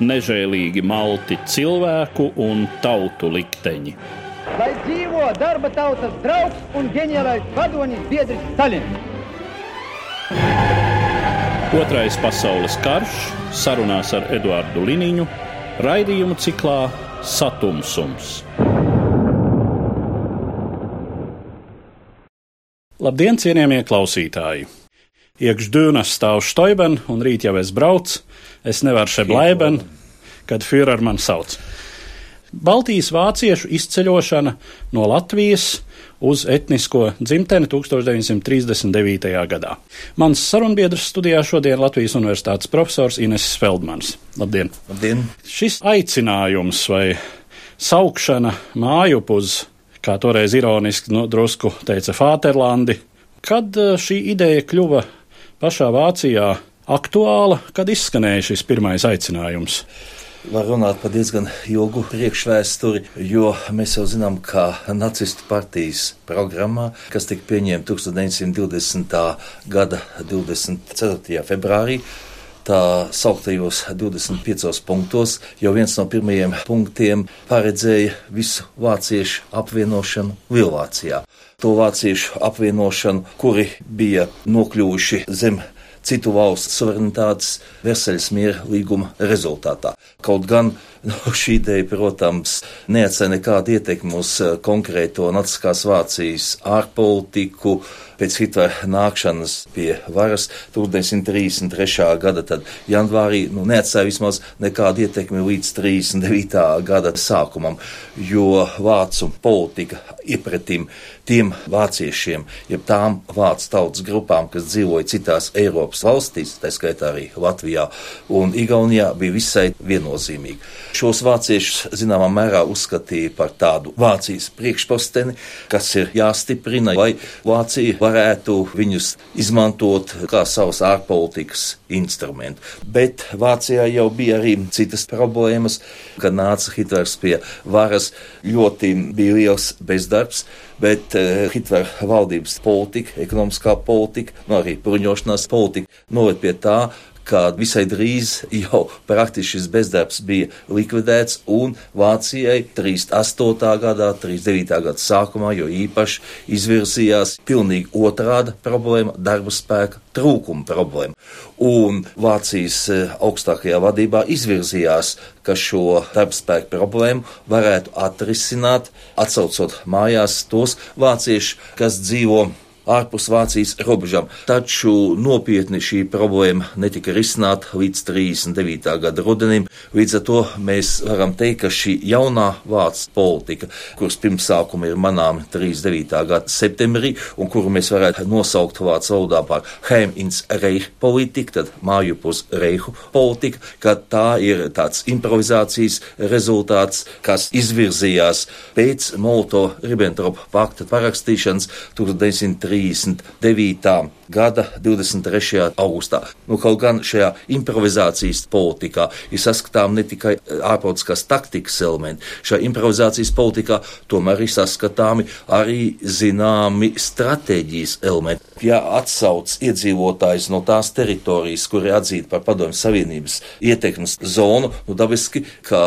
nežēlīgi malti cilvēku un tautu likteņi. Lai dzīvo darba tautas draugs un ģeniālais vadonis biedrs Stalins! Otrais pasaules karš sarunās ar Eduardu Liniņu raidījumu ciklā Satumsums. Labdien, cienījamie klausītāji! Iekš dūnas stāv Stoiben un rīt jau es braucu Es nevaru šeit blaiben, kad Führer man sauc. Baltijas vāciešu izceļošana no Latvijas uz etnisko dzimteni 1939. gadā. Mans sarunbiedrs studijā šodien Latvijas Universitātes profesors Ines Feldmans. Labdien! Labdien! Šis aicinājums vai saukšana māju uz, kā toreiz ironiski nu, drusku teica Fāterlandi, kad eh, šī ideja kļuva pašā Vācijā aktuāla, kad izskanēja šis pirmais aicinājums? Var runāt par diezgan ilgu priekšvēsturi, jo mēs jau zinām, ka nacistu partijas programmā, kas tika pieņemta 1920. gada 24. februārī, tā sauktajos 25 punktos, jau viens no pirmajiem punktiem paredzēja visu vāciešu apvienošanu Lielvācijā. To vāciešu apvienošanu, kuri bija nokļuvuši zem citu valstu suverenitātes Versaļas miera līguma rezultātā. Kaut gan nu, šī ideja, protams, neatstāja nekādu ietekmi uz eh, konkrēto naciskās Vācijas ārpolitiku. Pēc Hitlera nākšanas pie varas 1933. gada janvārī nu, neatstāja vismaz nekādu ietekmi līdz 39. gada sākumam, jo vācu politika iepratim tiem vāciešiem, jeb tām vācu tautas grupām, kas dzīvoja citās Eiropas valstīs, tā skaitā arī Latvijā un Igaunijā, bija visai viennozīmīga. Šos vāciešus zināmā mērā uzskatīja par tādu Vācijas priekšposteni, kas ir jāstiprina, lai Vācija varētu viņus izmantot kā savus ārpolitikas instrumentu. Bet Vācijā jau bija arī citas problēmas, kad nāca Hitlers pie varas, ļoti bija liels bezdarbs bet uh, Hitlera valdības politika, ekonomiskā politika, nu, arī bruņošanās politika noved pie tā, ka visai drīz jau praktiski šis bezdarbs bija likvidēts, un Vācijai 38. gadā, 39. gada sākumā jau īpaši izvirzījās pilnīgi otrāda problēma - darba spēka trūkuma problēma. Un Vācijas eh, augstākajā vadībā izvirzījās, ka šo darbspēku problēmu varētu atrisināt, atsaucot mājās tos vāciešus, kas dzīvo ārpus Vācijas robežām. Taču nopietni šī problēma netika risināta līdz 39. gada rudenim. Līdz ar to mēs varam teikt, ka šī jaunā vācu politika, kuras pirmsākumi ir manām 39. gada septembrī, un kuru mēs varētu nosaukt vācu valodā par Heim ins Reich politiku, tad māju pus Reihu politika, ka tā ir tāds improvizācijas rezultāts, kas izvirzījās pēc Molto-Ribbentropa pakta parakstīšanas 1930. 39. gada 23. augustā. Nu, kaut gan šajā improvizācijas politikā ir saskatām ne tikai eh, ārpolitiskās taktikas elementi, šajā improvizācijas politikā tomēr ir saskatāmi arī zināmi stratēģijas elementi. Ja atsauc iedzīvotājs no tās teritorijas, kur ir atzīta par padomju savienības ietekmes zonu, nu dabiski, ka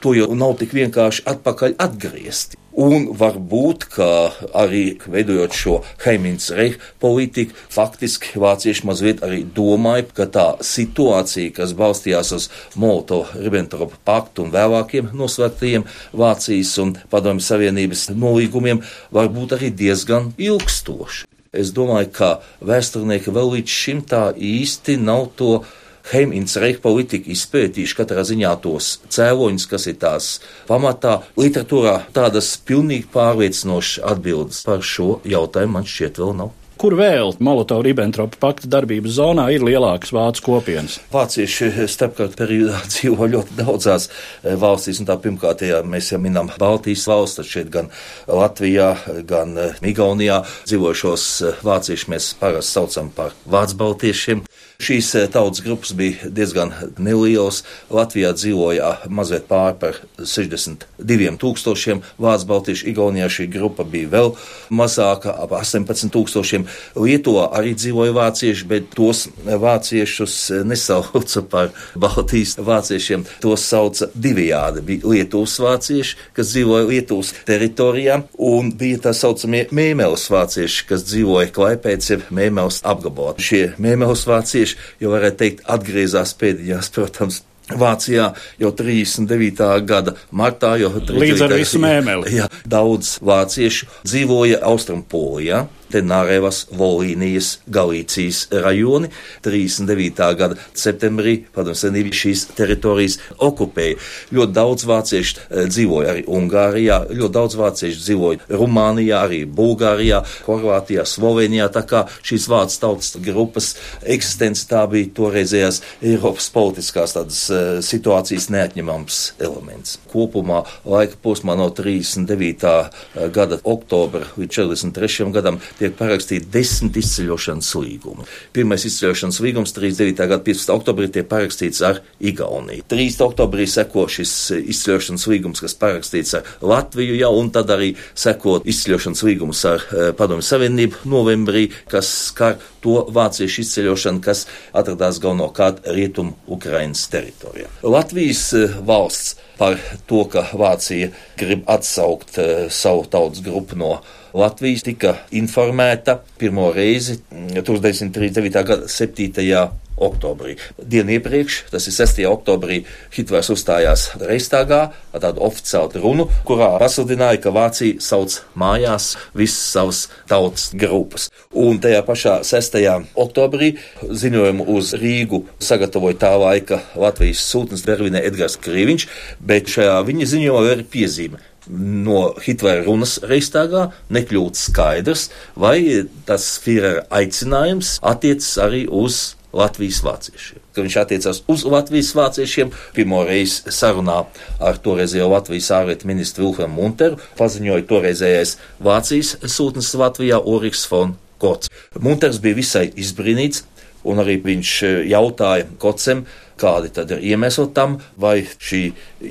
to jau nav tik vienkārši atpakaļ atgriezt. Un varbūt, ka arī veidojot šo Heimins Reich politiku, faktiski vācieši mazliet arī domāja, ka tā situācija, kas balstījās uz Molotov-Ribbentropa paktu un vēlākiem noslēgtajiem Vācijas un Padomju Savienības nolīgumiem, var būt arī diezgan ilgstoša. Es domāju, ka vēsturnieki vēl līdz šim tā īsti nav to Heimins Reich politika izpētījuši katrā ziņā tos cēloņus, kas ir tās pamatā. Literatūrā tādas pilnīgi pārliecinošas atbildes par šo jautājumu man šķiet vēl nav. Kur vēl Molotov-Ribbentropa pakta darbības zonā ir lielākas vācu kopienas? Vācieši starpkara periodā dzīvo ļoti daudzās eh, valstīs, un tā pirmkārt, ja mēs jau minam Baltijas valsts, tad šeit gan Latvijā, gan eh, Igaunijā dzīvošos eh, vāciešus mēs parasti saucam par vācu baltiešiem. Šīs tautas grupas bija diezgan nelielas. Latvijā dzīvoja mazliet pāri par 62 tūkstošiem vācu baltiešu, Igaunijā šī grupa bija vēl mazāka, ap 18 tūkstošiem. Lietuvā arī dzīvoja vācieši, bet tos vāciešus nesauca par Baltijas vāciešiem. Tos sauca divējādi. Bija Lietuvas vācieši, kas dzīvoja Lietuvas teritorijā, un bija tā saucamie mēmeles vācieši, kas dzīvoja Klaipēdz, jeb mēmeles apgabalā. Šie mēmeles vācieši, jau varētu teikt, atgriezās pēdējās, protams, Vācijā jau 39. gada martā, jau līdz ar visu mēmeli. Jā, daudz vāciešu dzīvoja Austrumpolijā. Tenārevas, Volīnijas, Galīcijas rajoni 39. gada septembrī, padomju senība šīs teritorijas okupēja. Ļoti daudz vāciešu eh, dzīvoja arī Ungārijā, ļoti daudz vāciešu dzīvoja Rumānijā, arī Bulgārijā, Horvātijā, Slovenijā, tā kā šīs vācu tautas grupas eksistence tā bija toreizējās Eiropas politiskās tādas uh, situācijas neatņemams elements. Kopumā laika posmā no 39. Eh, gada oktobra līdz 43. gadam tiek parakstīti desmit izceļošanas līgumi. Pirmais izceļošanas līgums 39. gada 15. oktobrī tiek parakstīts ar Igauniju. 3. oktobrī seko šis izceļošanas līgums, kas parakstīts ar Latviju jau, un tad arī seko izceļošanas līgums ar uh, Padomju Savienību novembrī, kas skar to vāciešu izceļošanu, kas atradās galvenokārt rietumu Ukrainas teritorijā. Latvijas uh, valsts par to, ka Vācija grib atsaukt savu tautas grupu no Latvijas tika informēta pirmo reizi 1939. Mm, gada 7 oktobrī. Dienu iepriekš, tas ir 6. oktobrī, Hitlers uzstājās Reistāgā ar tādu oficiālu runu, kurā pasludināja, ka Vācija sauc mājās visas savas tautas grupas. Un tajā pašā 6. oktobrī ziņojumu uz Rīgu sagatavoja tā laika Latvijas sūtnis Berlīnē Edgars Krīviņš, bet šajā viņa ziņojumā ir piezīme no Hitlera runas Reistāgā nekļūt skaidrs, vai tas Führera aicinājums attiecas arī uz Latvijas vāciešiem. Kad viņš attiecās uz Latvijas vāciešiem, pirmo reizi sarunā ar toreizējo Latvijas ārlietu ministru Vilhelmu Munteru paziņoja toreizējais Vācijas sūtnis Latvijā Oriks von Kots. Munters bija visai izbrīnīts, un arī viņš jautāja Kocem, kādi tad ir iemesli tam, vai šī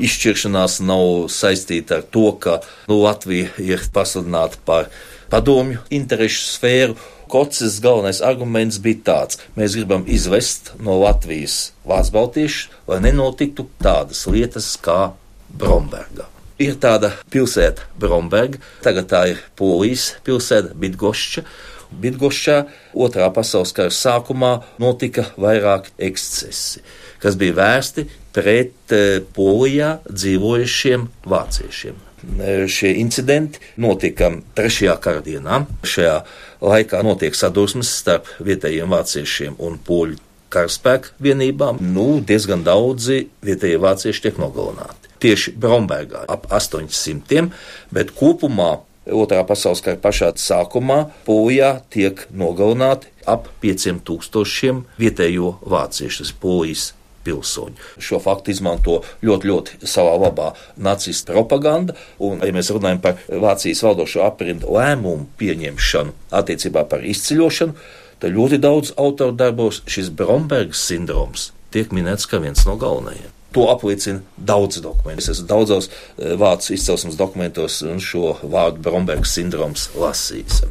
izšķiršanās nav saistīta ar to, ka nu, Latvija ir pasludināta par padomju interešu sfēru. Kocis galvenais arguments bija tāds: mēs gribam izvest no Latvijas vācu baltiešus, lai nenotiktu tādas lietas kā Bromberga. Ir tāda pilsēta Bromberga, tagad tā ir Polijas pilsēta Bitgošķa, Bitgošā otrā pasaules kara sākumā notika vairāki ekscesi kas bija vērsti pret eh, Polijā dzīvojušiem vāciešiem. Eh, šie incidenti notika trešajā karadienā. Šajā laikā notiek sadursmes starp vietējiem vāciešiem un poļu karaspēku vienībām. Nu, diezgan daudzi vietējie vācieši tiek nogalināti. Tieši Brombergā ap 800, bet kopumā Otrā pasaules kara pašā sākumā Polijā tiek nogalināti ap 5000 vietējo vāciešu, tas polijas pilsoņu. Šo faktu izmanto ļoti, ļoti savā labā nacistu propaganda, un, ja mēs runājam par Vācijas valdošo aprindu lēmumu pieņemšanu attiecībā par izceļošanu, tad ļoti daudz autoru darbos šis Brombergs sindroms tiek minēts kā viens no galvenajiem. To apliecina daudz dokumentu. Es esmu daudzos eh, vācu izcelsmes dokumentos šo vārdu Brombergs sindroms lasījis.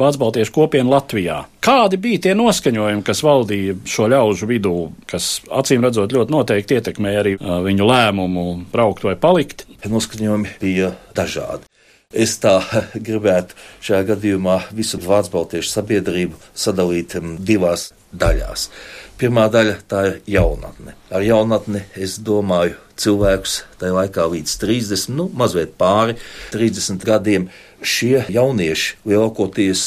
Vācu baltiešu kopienu Latvijā. Kādi bija tie noskaņojumi, kas valdīja šo ļaužu vidū, kas acīm redzot ļoti noteikti ietekmēja arī viņu lēmumu braukt vai palikt? Noskaņojumi bija dažādi. Es tā gribētu šajā gadījumā visu Vācu baltiešu sabiedrību sadalīt divās daļās. Pirmā daļa tā ir jaunatne. Ar jaunatni es domāju cilvēkus tajā laikā līdz 30, nu, mazliet pāri 30 gadiem. Šie jaunieši lielākoties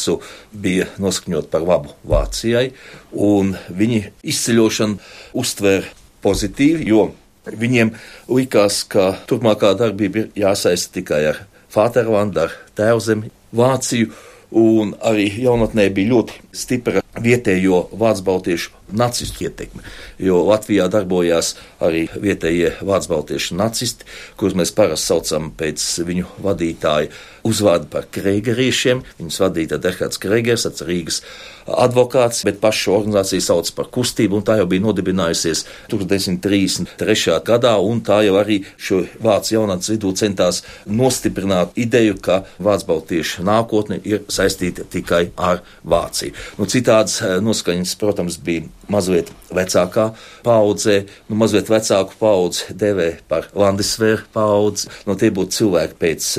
bija noskaņot par labu Vācijai, un viņi izceļošanu uztver pozitīvi, jo viņiem likās, ka turpmākā darbība ir jāsaista tikai ar Fāterlandu, ar tēvzemi Vāciju un arī jaunatnē bija ļoti stipra vietējo vācu baltiešu nacistu ietekme. Jo Latvijā darbojās arī vietējie vācu nacisti, kurus mēs parasti saucam pēc viņu vadītāja uzvārdu par kreigeriešiem. Viņus vadīja Derhards Kreigers, Rīgas advokāts, bet pašu organizāciju sauc par kustību, un tā jau bija nodibinājusies 1933. gadā, un tā jau arī šo vācu jaunatnes vidū centās nostiprināt ideju, ka vācu baltiešu nākotne ir saistīta tikai ar Vāciju. Nu, citādas eh, noskaņas, protams, bija mazliet vecākā paudzē, nu, mazliet vecāku paudzi devē par Landesvēru paudzi. Nu, tie būtu cilvēki pēc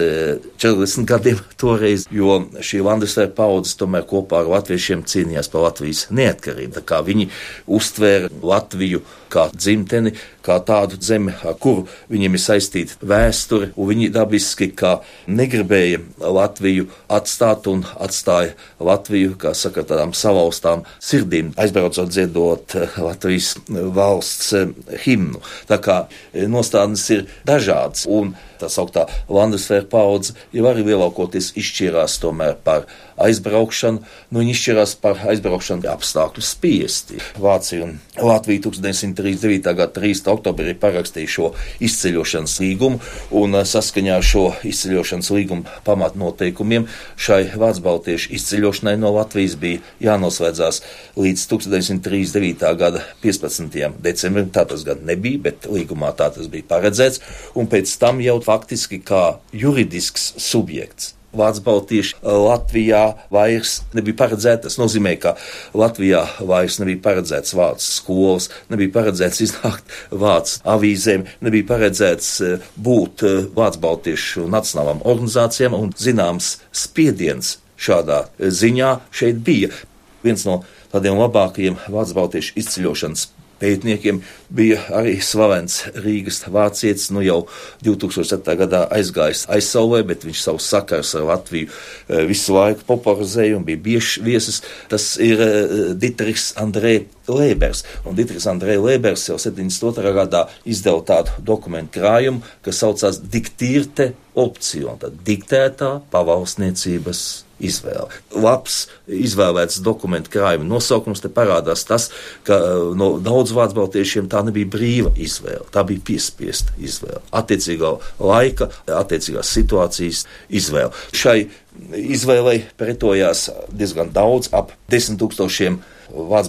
40 eh, gadiem toreiz, jo šī Landesvēra paudze tomēr kopā ar latviešiem cīnījās par Latvijas neatkarību. Tā kā viņi uztvēra Latviju kā dzimteni, kā tādu zemi, ar kuru viņiem ir saistīta vēsture, un viņi dabiski kā negribēja Latviju atstāt un atstāja Latviju, kā saka, tādām salauztām sirdīm, aizbraucot dziedot eh, Latvijas valsts eh, himnu. Tā kā eh, nostādnes ir dažādas, un tā sauktā Landesvēra paudze jau arī lielākoties izšķirās tomēr par aizbraukšanu, nu viņi izšķirās par aizbraukšanu apstākļu spiesti. Vācija un Latvija 1939. gada 3. oktobrī parakstīja šo izceļošanas līgumu, un saskaņā ar šo izceļošanas līgumu pamatnoteikumiem šai Vācu baltiešu izceļošanai no Latvijas bija jānoslēdzās līdz 1939. gada 15. decembrim. Tā tas gan nebija, bet līgumā tā tas bija paredzēts, un pēc tam jau faktiski kā juridisks subjekts Vācu baltieši Latvijā vairs nebija paredzēts. Tas nozīmē, ka Latvijā vairs nebija paredzēts vācu skolas, nebija paredzēts iznākt vācu avīzēm, nebija paredzēts būt vācu baltiešu nacionālām organizācijām un zināms spiediens šādā ziņā šeit bija. Viens no tādiem labākajiem vācu baltiešu izceļošanas pētniekiem bija arī slavens Rīgas vācietis, nu jau 2007. gadā aizgājis aizsaulē, bet viņš savus sakars ar Latviju eh, visu laiku popularizēja un bija bieži viesis. Tas ir eh, Dietrichs Andrē Lēbers. Un Dietrichs Andrē Lēbers jau 72. gadā izdeva tādu dokumentu krājumu, kas saucās Diktīrte opcija, tad diktētā pavalsniecības izvēle. Labs izvēlēts dokumentu krājuma nosaukums te parādās tas, ka eh, no daudz vārdu baltiešiem tā nebija brīva izvēle, tā bija piespiesta izvēle. Attiecīgā laika, attiecīgās situācijas izvēle. Šai izvēlei pretojās diezgan daudz, ap desmit tūkstošiem Vācu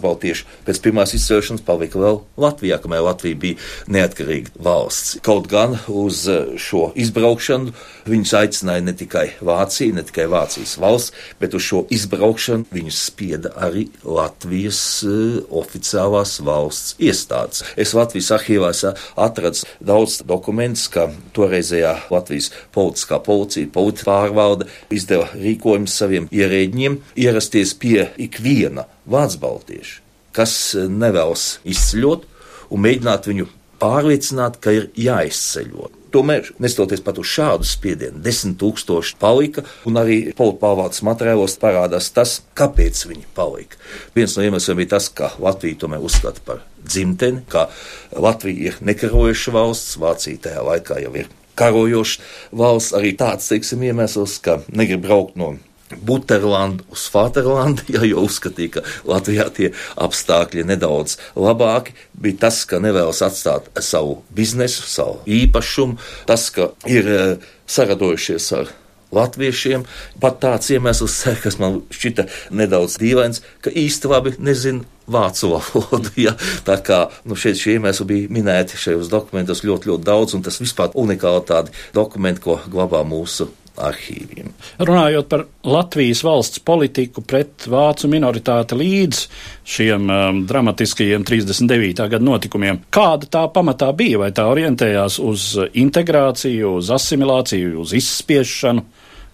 baltieši pēc pirmās izcelšanas palika vēl Latvijā, kamēr Latvija bija neatkarīga valsts. Kaut gan uz eh, šo izbraukšanu viņus aicināja ne tikai Vācija, ne tikai Vācijas valsts, bet uz šo izbraukšanu viņus spieda arī Latvijas uh, oficiālās valsts iestādes. Es Latvijas arhīvās atradu daudz dokumentus, ka toreizējā Latvijas politiskā policija, politi pārvalde izdeva rīkojumus saviem ierēģiem ierasties pie ikviena vācu baltieši, kas eh, nevēlas izceļot un mēģināt viņu pārliecināt, ka ir jāizceļot. Tomēr, nestoties pat uz šādu spiedienu, desmit tūkstoši palika, un arī polipāvātas materiālos parādās tas, kāpēc viņi palika. Viens no iemesliem bija tas, ka Latvija tomēr uzskata par dzimteni, ka Latvija ir nekarojoša valsts, Vācija tajā laikā jau ir karojoša valsts, arī tāds, teiksim, iemesls, ka negrib braukt no Buterlandu uz Vaterlandu, ja, jo uzskatīja, ka Latvijā tie apstākļi nedaudz labāki, bija tas, ka nevēlas atstāt savu biznesu, savu īpašumu, tas, ka ir eh, saradojušies ar latviešiem. Pat tāds iemesls, kas man šķita nedaudz dīvains, ka īsti labi nezinu vācu valodu. Ja? Tā kā nu, šeit šie iemesli bija minēti šajos dokumentos ļoti, ļoti daudz, un tas vispār unikāli tādi dokumenti, ko glabā mūsu arhīviem. Runājot par Latvijas valsts politiku pret vācu minoritāti līdz šiem um, dramatiskajiem 39. gada notikumiem, kāda tā pamatā bija? Vai tā orientējās uz integrāciju, uz asimilāciju, uz izspiešanu?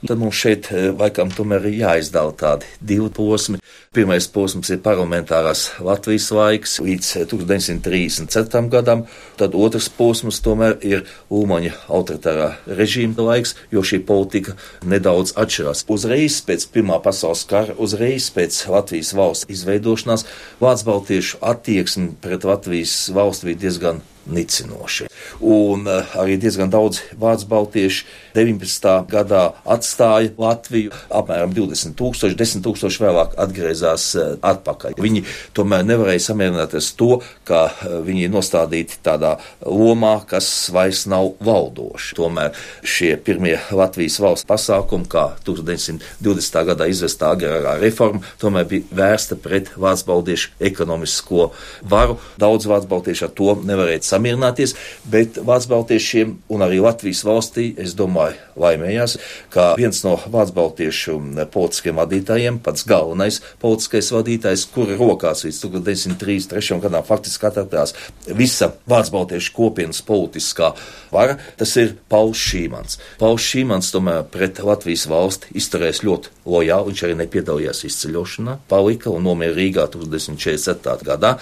Tad mums šeit eh, laikam tomēr ir jāizdala tādi divi posmi. Pirmais posms ir parlamentārās Latvijas laiks līdz 1934. Eh, gadam, tad otrs posms tomēr ir Ulmaņa autoritārā režīma laiks, jo šī politika nedaudz atšķirās. Uzreiz pēc Pirmā pasaules kara, uzreiz pēc Latvijas valsts izveidošanās, Vācu baltiešu attieksme pret Latvijas valsti bija diezgan nicinoši. Un uh, arī diezgan daudz vācu baltieši 19. gadā atstāja Latviju. Apmēram 20 tūkstoši, 10 tūkstoši vēlāk atgriezās uh, atpakaļ. Viņi tomēr nevarēja samierināties to, ka uh, viņi ir nostādīti tādā lomā, kas vairs nav valdoši. Tomēr šie pirmie Latvijas valsts pasākumi, kā 1920. gadā izvestā agrārā reforma, tomēr bija vērsta pret vācu baldiešu ekonomisko varu. Daudz vācu baltiešu ar to nevarēja samierināties, bet vācu baltiešiem un arī Latvijas valstī, es domāju, laimējās, ka viens no vācu baltiešu politiskiem vadītājiem, pats galvenais politiskais vadītājs, kura rokās līdz 1933. gadam faktiski atradās visa vācu baltiešu kopienas politiskā vara, tas ir Pauls Šīmans. Pauls Šīmans tomēr pret Latvijas valsti izturēs ļoti lojāli, viņš arī nepiedalījās izceļošanā, palika un nomira Rīgā 1947. gadā.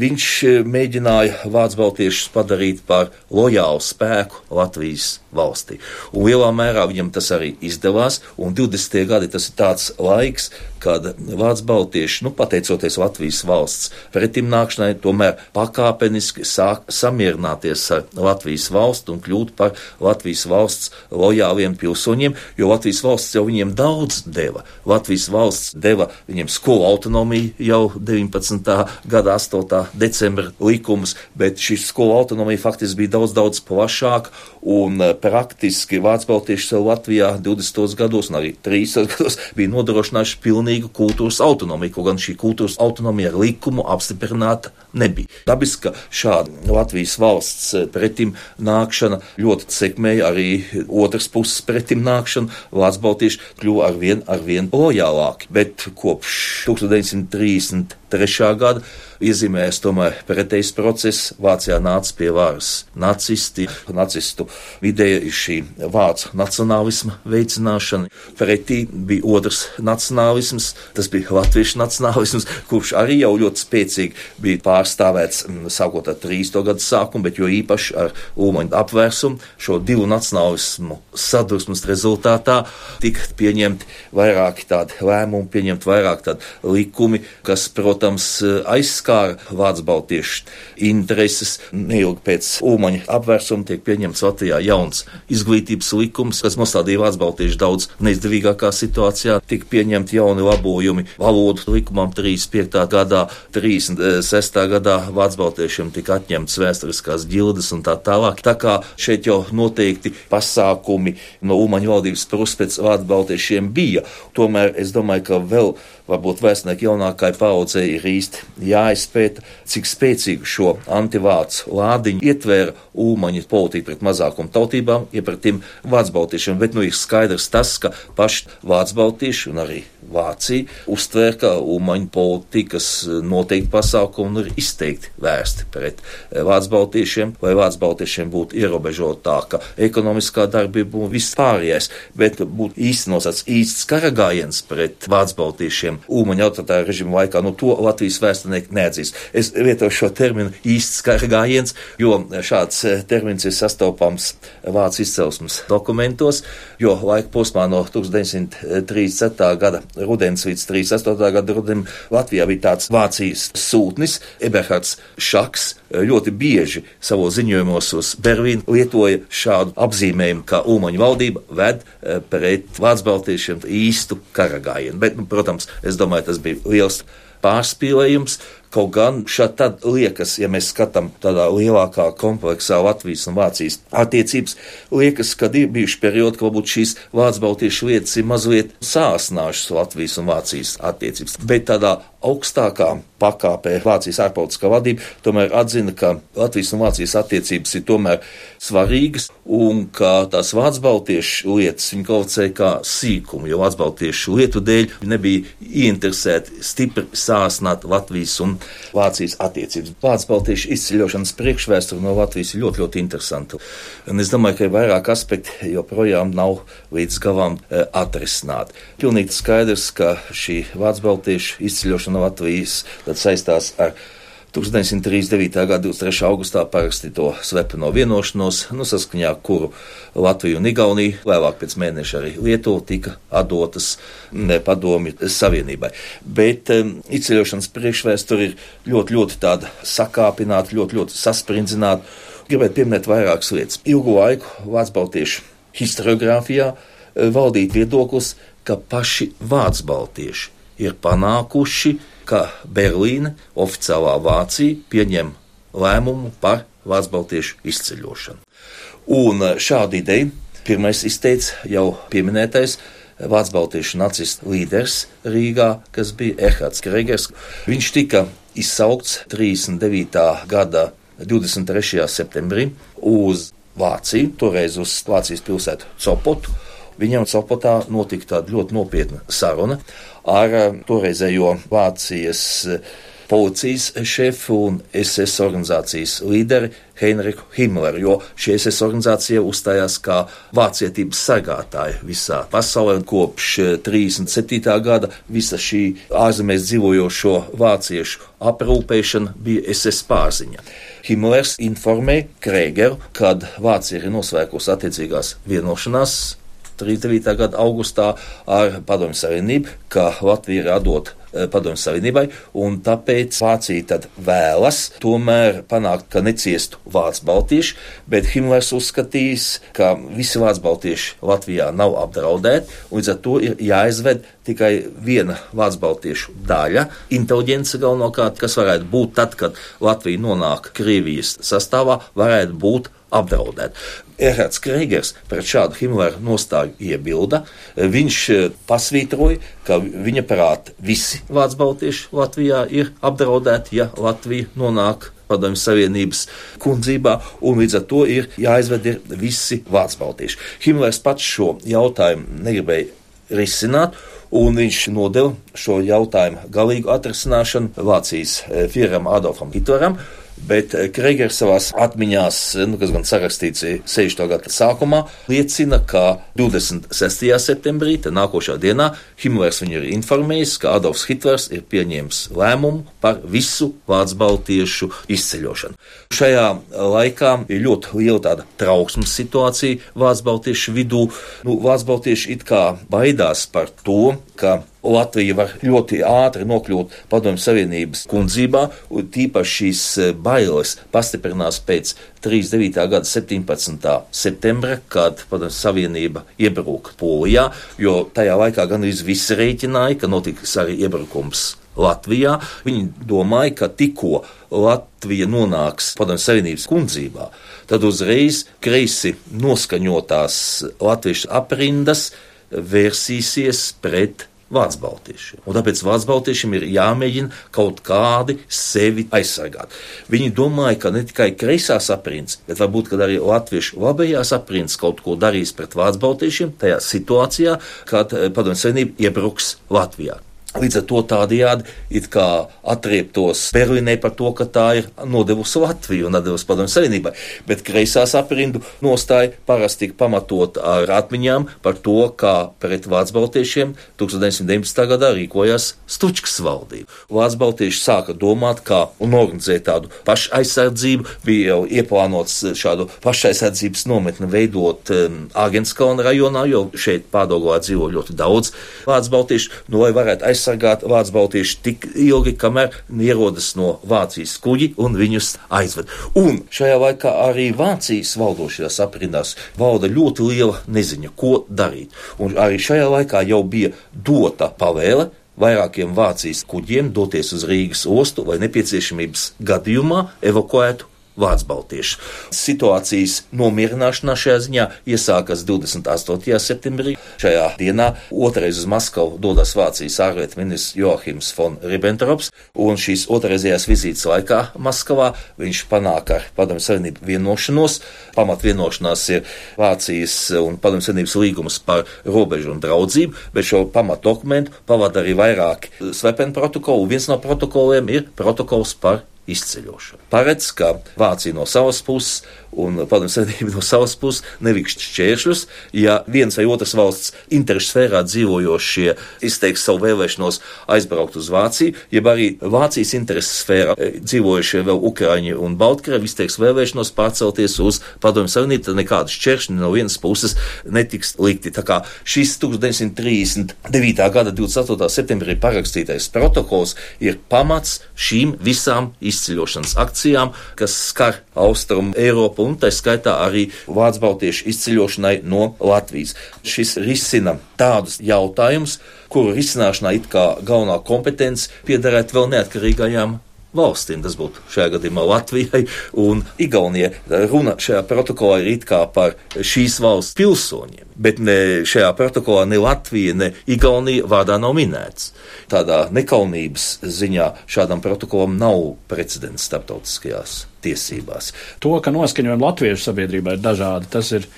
Viņš eh, mēģināja Vācu baltiešus padarīt par lojālu spēku Latvijas valstī. Un lielā mērā viņam tas arī izdevās, un 20. gadi tas ir tāds laiks, kad Vācu baltieši, nu, pateicoties Latvijas valsts pretimnākšanai, tomēr pakāpeniski sāk samierināties ar Latvijas valstu un kļūt par Latvijas valsts lojāliem pilsoņiem, jo Latvijas valsts jau viņiem daudz deva. Latvijas valsts deva viņiem skolu autonomiju jau 19. gada 8. decembra likumus, bet šī skolu autonomija faktiski bija daudz, daudz plašāka un eh, praktiski Vācu baltieši sev Latvijā 20. gados un arī 30. gados bija nodrošinājuši pilnīgi pilnīgu kultūras autonomiju, kaut gan šī kultūras autonomija ar likumu apstiprināta nebija. Dabiski, ka šāda Latvijas valsts eh, pretim nākšana ļoti sekmēja arī otras puses pretim nākšanu. Vācu baltieši kļuva arvien, arvien lojālāki, bet kopš 1933. gada iezīmējas tomēr pretējs process. Vācijā nāca pie varas nacisti, nacistu ideja ir šī vācu nacionālisma veicināšana. Pretī bija otrs nacionālisms, tas bija latviešu nacionālisms, kurš arī jau ļoti spēcīgi bija pārstāvēts sākot ar 30. gadu sākumu, bet jo īpaši ar Ulmaņa apvērsumu šo divu nacionālismu sadursmes rezultātā tika pieņemti vairāki tādi lēmumi, pieņemt vairāk tādi likumi, kas, protams, aizskatās skāra Vācu baltiešu intereses. Neilgi pēc Ulmaņa apvērsuma tiek pieņemts Latvijā jauns izglītības likums, kas nostādīja Vācu baltiešu daudz neizdevīgākā situācijā. Tika pieņemti jauni labojumi valodu likumam 35. gadā, 36. gadā Vācu baltiešiem tika atņemts vēsturiskās ģildes un tā tālāk. Tā kā šeit jau noteikti pasākumi no Ulmaņa valdības puses pēc Vācu baltiešiem bija, tomēr es domāju, ka vēl varbūt vēstnieku jaunākai paudzei ir īsti jāizpēta, cik spēcīgu šo antivācu lādiņu ietvēra Ulmaņa politika pret mazākumu tautībām, ja pret tiem vācbaltiešiem, bet nu ir skaidrs tas, ka paši vācbaltieši un arī Vācija uztvēra, ka Ulmaņa politikas noteikti pasākumi ir izteikti vērsti pret vācbaltiešiem, lai vācbaltiešiem būtu ierobežotāka ekonomiskā darbība un viss pārējais, bet būtu īstenots tāds īsts karagājiens pret vācbaltiešiem Ulmaņa autoritāra režīma laikā, nu to Latvijas vēsturnieki neatzīst. Es lietoju šo terminu īsts kara gājiens, jo šāds eh, termins ir sastopams vācu izcelsmes dokumentos, jo laika posmā no 1937. gada rudens līdz 38. gada rudenim Latvijā bija tāds Vācijas sūtnis Eberhards Šaks, ļoti bieži savos ziņojumos uz Berlīnu lietoja šādu apzīmējumu, ka Ulmaņa valdība ved eh, pret Vācu baltiešiem īstu karagājienu. Bet, nu, protams, es domāju, tas bija liels pārspīlējums. Kaut gan šādi tad liekas, ja mēs skatām tādā lielākā kompleksā Latvijas un Vācijas attiecības, liekas, ka ir bijuši periodi, ka varbūt šīs vācu baltiešu lietas ir mazliet sāsnājušas Latvijas un Vācijas attiecības. Bet tādā augstākā pakāpē Vācijas ārpolitiskā vadība tomēr atzina, ka Latvijas un Vācijas attiecības ir tomēr svarīgas un ka tās vācu baltiešu lietas viņa kvalificēja kā sīkumu, jo vācu baltiešu lietu dēļ nebija ieinteresēti stipri sāsnāt Latvijas un Vācijas attiecības. Vācu baltiešu izceļošanas priekšvēsture no Latvijas ir ļoti, ļoti interesanta. Un es domāju, ka ir vairāk aspekti joprojām nav līdz galam e, atrisināti. Pilnīgi skaidrs, ka šī Vācu baltiešu izceļošana no Latvijas saistās ar 1939. gada 23. augustā parakstīto slepeno vienošanos, nu, saskaņā kuru Latvija un Igaunija, vēlāk pēc mēneša arī Lietuva tika atdotas padomju savienībai. Bet um, izceļošanas priekšvēsture ir ļoti, ļoti tāda sakāpināta, ļoti, ļoti sasprindzināta Gribētu pieminēt vairākas lietas. Ilgu laiku Vācu baltiešu historiografijā eh, valdīt viedoklis, ka paši Vācu baltieši ir panākuši, ka Berlīne, oficiālā Vācija, pieņem lēmumu par Vācu baltiešu izceļošanu. Un eh, šādu ideju pirmais izteica jau pieminētais Vācu baltiešu nacistu līderis Rīgā, kas bija Ehards Kregers. Viņš tika izsaukts 39. gada 23. septembrī uz Vāciju, toreiz uz Vācijas pilsētu Copotu. Viņam Sopotā notika tāda ļoti nopietna saruna ar eh, toreizējo Vācijas uh, policijas šefu un SS organizācijas līderi Heinrichu Himmleru, jo šī SS organizācija uzstājās kā vācietības sargātāja visā pasaulē, kopš 37. Eh, gada visa šī ārzemēs dzīvojošo vāciešu aprūpēšana bija SS pārziņa. Himmlers informēja Krēgeru, kad Vācija ir noslēgusi attiecīgās vienošanās 39. gada augustā ar Padomju Savienību, ka Latvija ir atdota Eh, Padomju Savienībai, un tāpēc Vācija tad vēlas tomēr panākt, ka neciestu Vācu baltieši, bet Himlers uzskatīs, ka visi Vācu baltieši Latvijā nav apdraudēti, un līdz ar to ir jāizved tikai viena Vācu baltiešu daļa, inteliģence galvenokārt, kas varētu būt tad, kad Latvija nonāk Krievijas sastāvā, varētu būt apdraudēt. Erhards Kreigers pret šādu Himlera nostāju iebilda. Viņš eh, pasvītroja, ka viņa prāt visi vācu baltieši Latvijā ir apdraudēti, ja Latvija nonāk Padomju Savienības kundzībā, un līdz ar to ir jāizved ir visi vācu baltieši. Himlers pats šo jautājumu negribēja risināt, un viņš nodeva šo jautājumu galīgu atrisināšanu Vācijas eh, Führeram Adolfam Hitleram. Bet eh, Kreigers savā atmiņā, eh, nu, kas gan sarakstīts 60. gada sākumā, liecina, ka 26. septembrī, nākošā dienā, Himmlers viņu ir informējis, ka Adolfs Hitlers ir pieņēmis lēmumu par visu Vācu baltiešu izceļošanu. Šajā laikā ir ļoti liela tāda trauksmes situācija Vācu baltiešu vidū. Nu, Vācu baltieši it kā baidās par to, ka Latvija var ļoti ātri nokļūt Padomju Savienības kundzībā, un tīpaši šīs e, bailes pastiprinās pēc 39. gada 17. septembra, kad Padomju Savienība iebruka Polijā, jo tajā laikā gan visi rēķināja, ka notiks arī iebrukums Latvijā. Viņi domāja, ka tikko Latvija nonāks Padomju Savienības kundzībā, tad uzreiz kreisi noskaņotās latviešu aprindas vērsīsies pret Vācu baltiešiem. Un tāpēc Vācu baltiešiem ir jāmēģina kaut kādi sevi aizsargāt. Viņi domāja, ka ne tikai kreisās aprindas, bet varbūt arī latviešu labējās aprindas kaut ko darīs pret Vācu baltiešiem tajā situācijā, kad eh, Padomju Savienība iebruks Latvijā. Līdz ar to tādajādi it kā atrieptos Berlīnē par to, ka tā ir nodevusi Latviju un devusi Padomju Savienībai, bet kreisās aprindu nostāja parasti tika pamatot ar atmiņām par to, kā pret Vācu baltiešiem 1919. gadā rīkojās Stučkas valdība. Vācu baltieši sāka domāt, kā un organizēt tādu pašaizsardzību, bija jau ieplānots šādu pašaizsardzības nometni veidot um, Āgenskalna rajonā, jo šeit Pārdogolā dzīvo ļoti daudz Vācu baltiešu, nu, lai varētu aizsargāt aizsargāt Vācu baltieši tik ilgi, kamēr ierodas no Vācijas kuģi un viņus aizved. Un šajā laikā arī Vācijas valdošajās aprindās valda ļoti liela neziņa, ko darīt. Un arī šajā laikā jau bija dota pavēle vairākiem Vācijas kuģiem doties uz Rīgas ostu, lai nepieciešamības gadījumā evakuētu Vācu baltieši. Situācijas nomierināšanā šajā ziņā iesākas 28. septembrī. Šajā dienā otrais uz Maskavu dodas Vācijas ārlietu ministrs Joachims von Ribbentrops, un šīs otrreizējās vizītes laikā Maskavā viņš panāk ar Padomju Savienību vienošanos. Pamat vienošanās ir Vācijas un Padomju Savienības līgums par robežu un draudzību, bet šo pamat dokumentu pavada arī vairāki slepeni protokoli. Viens no protokoliem ir protokols par izceļošanu. Paredz, ka Vācija no savas puses un Padomju Savienība no savas puses nevikšķi šķēršļus, ja viens vai otrs valsts interešu sfērā dzīvojošie izteiks savu vēlēšanos aizbraukt uz Vāciju, jeb arī Vācijas interesu sfērā e, dzīvojušie vēl Ukraiņi un Baltkrievi izteiks vēlēšanos pārcelties uz Padomju Savienību, tad nekādas šķēršļi no vienas puses netiks likti. Tā kā šis 1939. gada 28. septembrī parakstītais protokols ir pamats šīm visām izceļošanas akcijām, kas skar Austrumu Eiropu un tā skaitā arī Vācu baltiešu izceļošanai no Latvijas. Šis risina tādus jautājumus, kuru risināšanā it kā galvenā kompetence piederētu vēl neatkarīgajām valstīm. Tas būtu šajā gadījumā Latvijai un Igaunijai. Runa šajā protokolā ir it kā par šīs valsts pilsoņiem, bet ne šajā protokolā ne Latvija, ne Igaunija vārdā nav minēts. Tādā nekaunības ziņā šādam protokolam nav precedents starptautiskajās tiesībās. To, ka noskaņojumi latviešu sabiedrībā ir dažādi, tas ir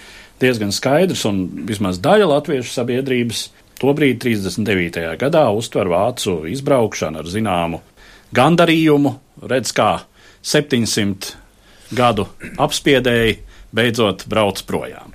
diezgan skaidrs, un vismaz daļa latviešu sabiedrības tobrīd, 39. gadā, uztver vācu izbraukšanu ar zināmu gandarījumu, redz, kā 700 gadu apspiedēji beidzot brauc projām.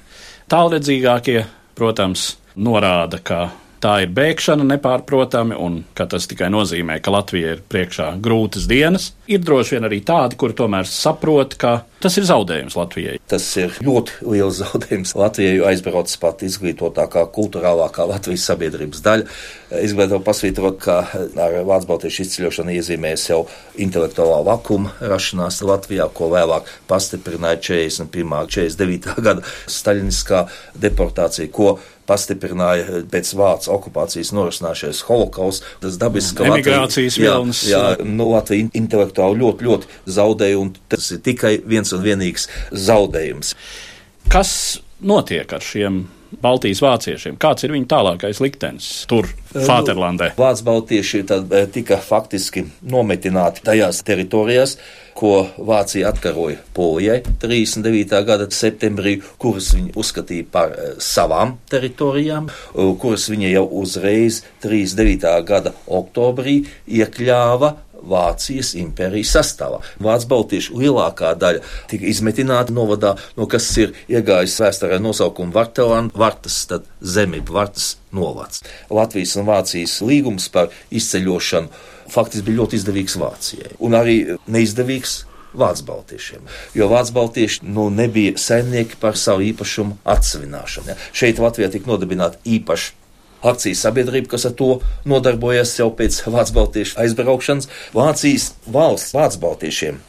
Tālredzīgākie, protams, norāda, ka tā ir bēgšana nepārprotami, un ka tas tikai nozīmē, ka Latvija ir priekšā grūtas dienas. Ir droši vien arī tādi, kuri tomēr saprot, ka tas ir zaudējums Latvijai. Tas ir ļoti liels zaudējums Latvijai, jo aizbrauc pat izglītotākā, kultūrālākā Latvijas sabiedrības daļa. Es gribētu pasvītrot, ka ar Vācu baltiešu izceļošanu iezīmējas jau intelektuālā vakuma rašanās Latvijā, ko vēlāk pastiprināja 41. un 49. gada staļiniskā deportācija, ko pastiprināja pēc vācu okupācijas norisinājušies holokausts. Tas dabiski, ka Emigrācijas vilnis. Jā, jā, nu, Latvija intelektuāli ļoti, ļoti zaudēja, un tas ir tikai viens un vienīgs zaudējums. Kas notiek ar šiem Baltijas vāciešiem. Kāds ir viņu tālākais liktenis tur, Fāterlandē? Nu, Vācu baltieši tad, eh, tika faktiski nometināti tajās teritorijās, ko Vācija atkaroja Polijai 39. gada septembrī, kuras viņi uzskatīja par eh, savām teritorijām, kuras viņa jau uzreiz 39. gada oktobrī iekļāva Vācijas impērijas sastāvā. Vācu baltiešu lielākā daļa tika izmetināta novadā, no kas ir iegājis vēsturē nosaukumu Vartelāna, Vartas, tad zemība, Vartas novads. Latvijas un Vācijas līgums par izceļošanu faktiski bija ļoti izdevīgs Vācijai un arī neizdevīgs Vācu baltiešiem. Jo Vācu baltieši nu, nebija saimnieki par savu īpašumu atsevināšanu. Ja. Šeit Latvijā tika nodibināta īpaša akciju sabiedrība, kas ar to nodarbojas jau pēc Vācu baltiešu aizbraukšanas. Vācijas valsts Vācu baltiešiem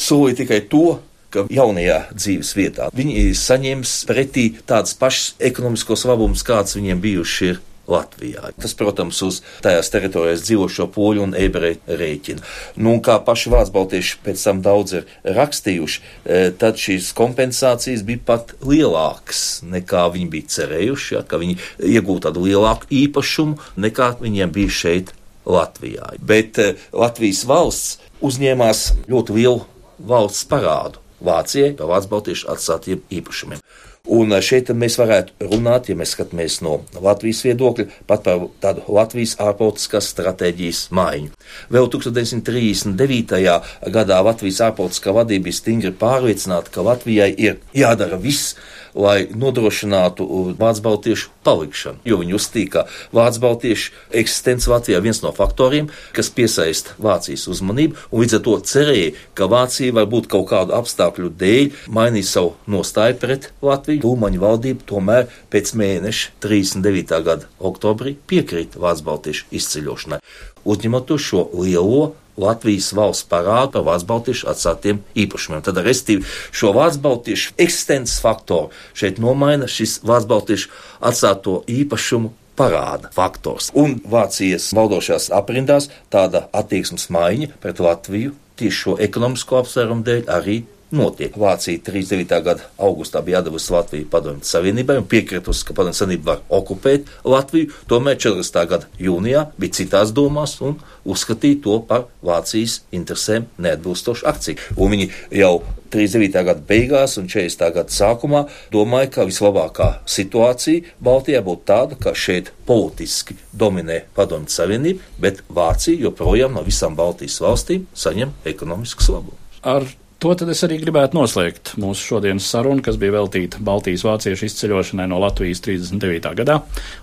solīja tikai to, ka jaunajā dzīves vietā viņi saņems pretī tādas pašas ekonomiskos labumus, kāds viņiem bijuši ir Latvijā. Tas, protams, uz tajās teritorijās dzīvošo poļu un ebreju rēķina. Nu, kā paši vācu baltieši pēc tam daudz ir rakstījuši, e, tad šīs kompensācijas bija pat lielākas nekā viņi bija cerējuši, ja, ka viņi iegūtu tādu lielāku īpašumu nekā viņiem bija šeit Latvijā. Bet e, Latvijas valsts uzņēmās ļoti lielu valsts parādu Vācijai par Vācu baltiešu atstātiem īpašumiem. Un eh, šeit mēs varētu runāt, ja mēs skatāmies no Latvijas viedokļa, pat par tādu Latvijas ārpolitiskās stratēģijas maiņu. Vēl 1939. gadā Latvijas ārpolitiskā vadība bija stingri pārliecināta, ka Latvijai ir jādara viss, lai nodrošinātu Vācu baltiešu palikšanu. Jo viņi uzstīja, ka Vācu baltiešu eksistence Latvijā ir viens no faktoriem, kas piesaista Vācijas uzmanību, un līdz ar to cerēja, ka Vācija varbūt kaut kādu apstākļu dēļ mainīs savu nostāju pret Latviju. Tūmaņa valdība tomēr pēc mēneša 39. gada oktobrī piekrita Vācu baltiešu izceļošanai, uzņemot šo lielo Latvijas valsts parādu par Vācu baltiešu atstātiem īpašumiem. Tad, restīvi, šo Vācu baltiešu eksistences faktoru šeit nomaina šis Vācu baltiešu atstāto īpašumu parāda faktors. Un Vācijas valdošās aprindās tāda attieksmes maiņa pret Latviju tieši šo ekonomisko apsvērumu dēļ arī notiek. Vācija 39. gada augustā bija atdevusi Latviju Padomju Savienībai un piekritusi, ka Padomju Savienība var okupēt Latviju. Tomēr 40. gada jūnijā bija citās domās un uzskatīja to par Vācijas interesēm neatbilstošu akciju. Un viņi jau 39. gada beigās un 40. gada sākumā domāja, ka vislabākā situācija Baltijā būtu tāda, ka šeit politiski dominē Padomju Savienība, bet Vācija joprojām no visām Baltijas valstīm saņem ekonomiskas labumus. Ar To tad es arī gribētu noslēgt mūsu šodienas sarunu, kas bija veltīta Baltijas vāciešu izceļošanai no Latvijas 39. gadā,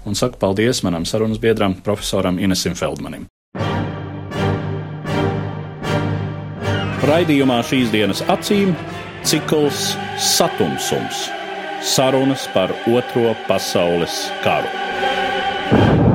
un saku paldies manam sarunas biedram, profesoram Inesim Feldmanim. Raidījumā šīs dienas acīm cikls Satumsums - sarunas par Otro pasaules karu.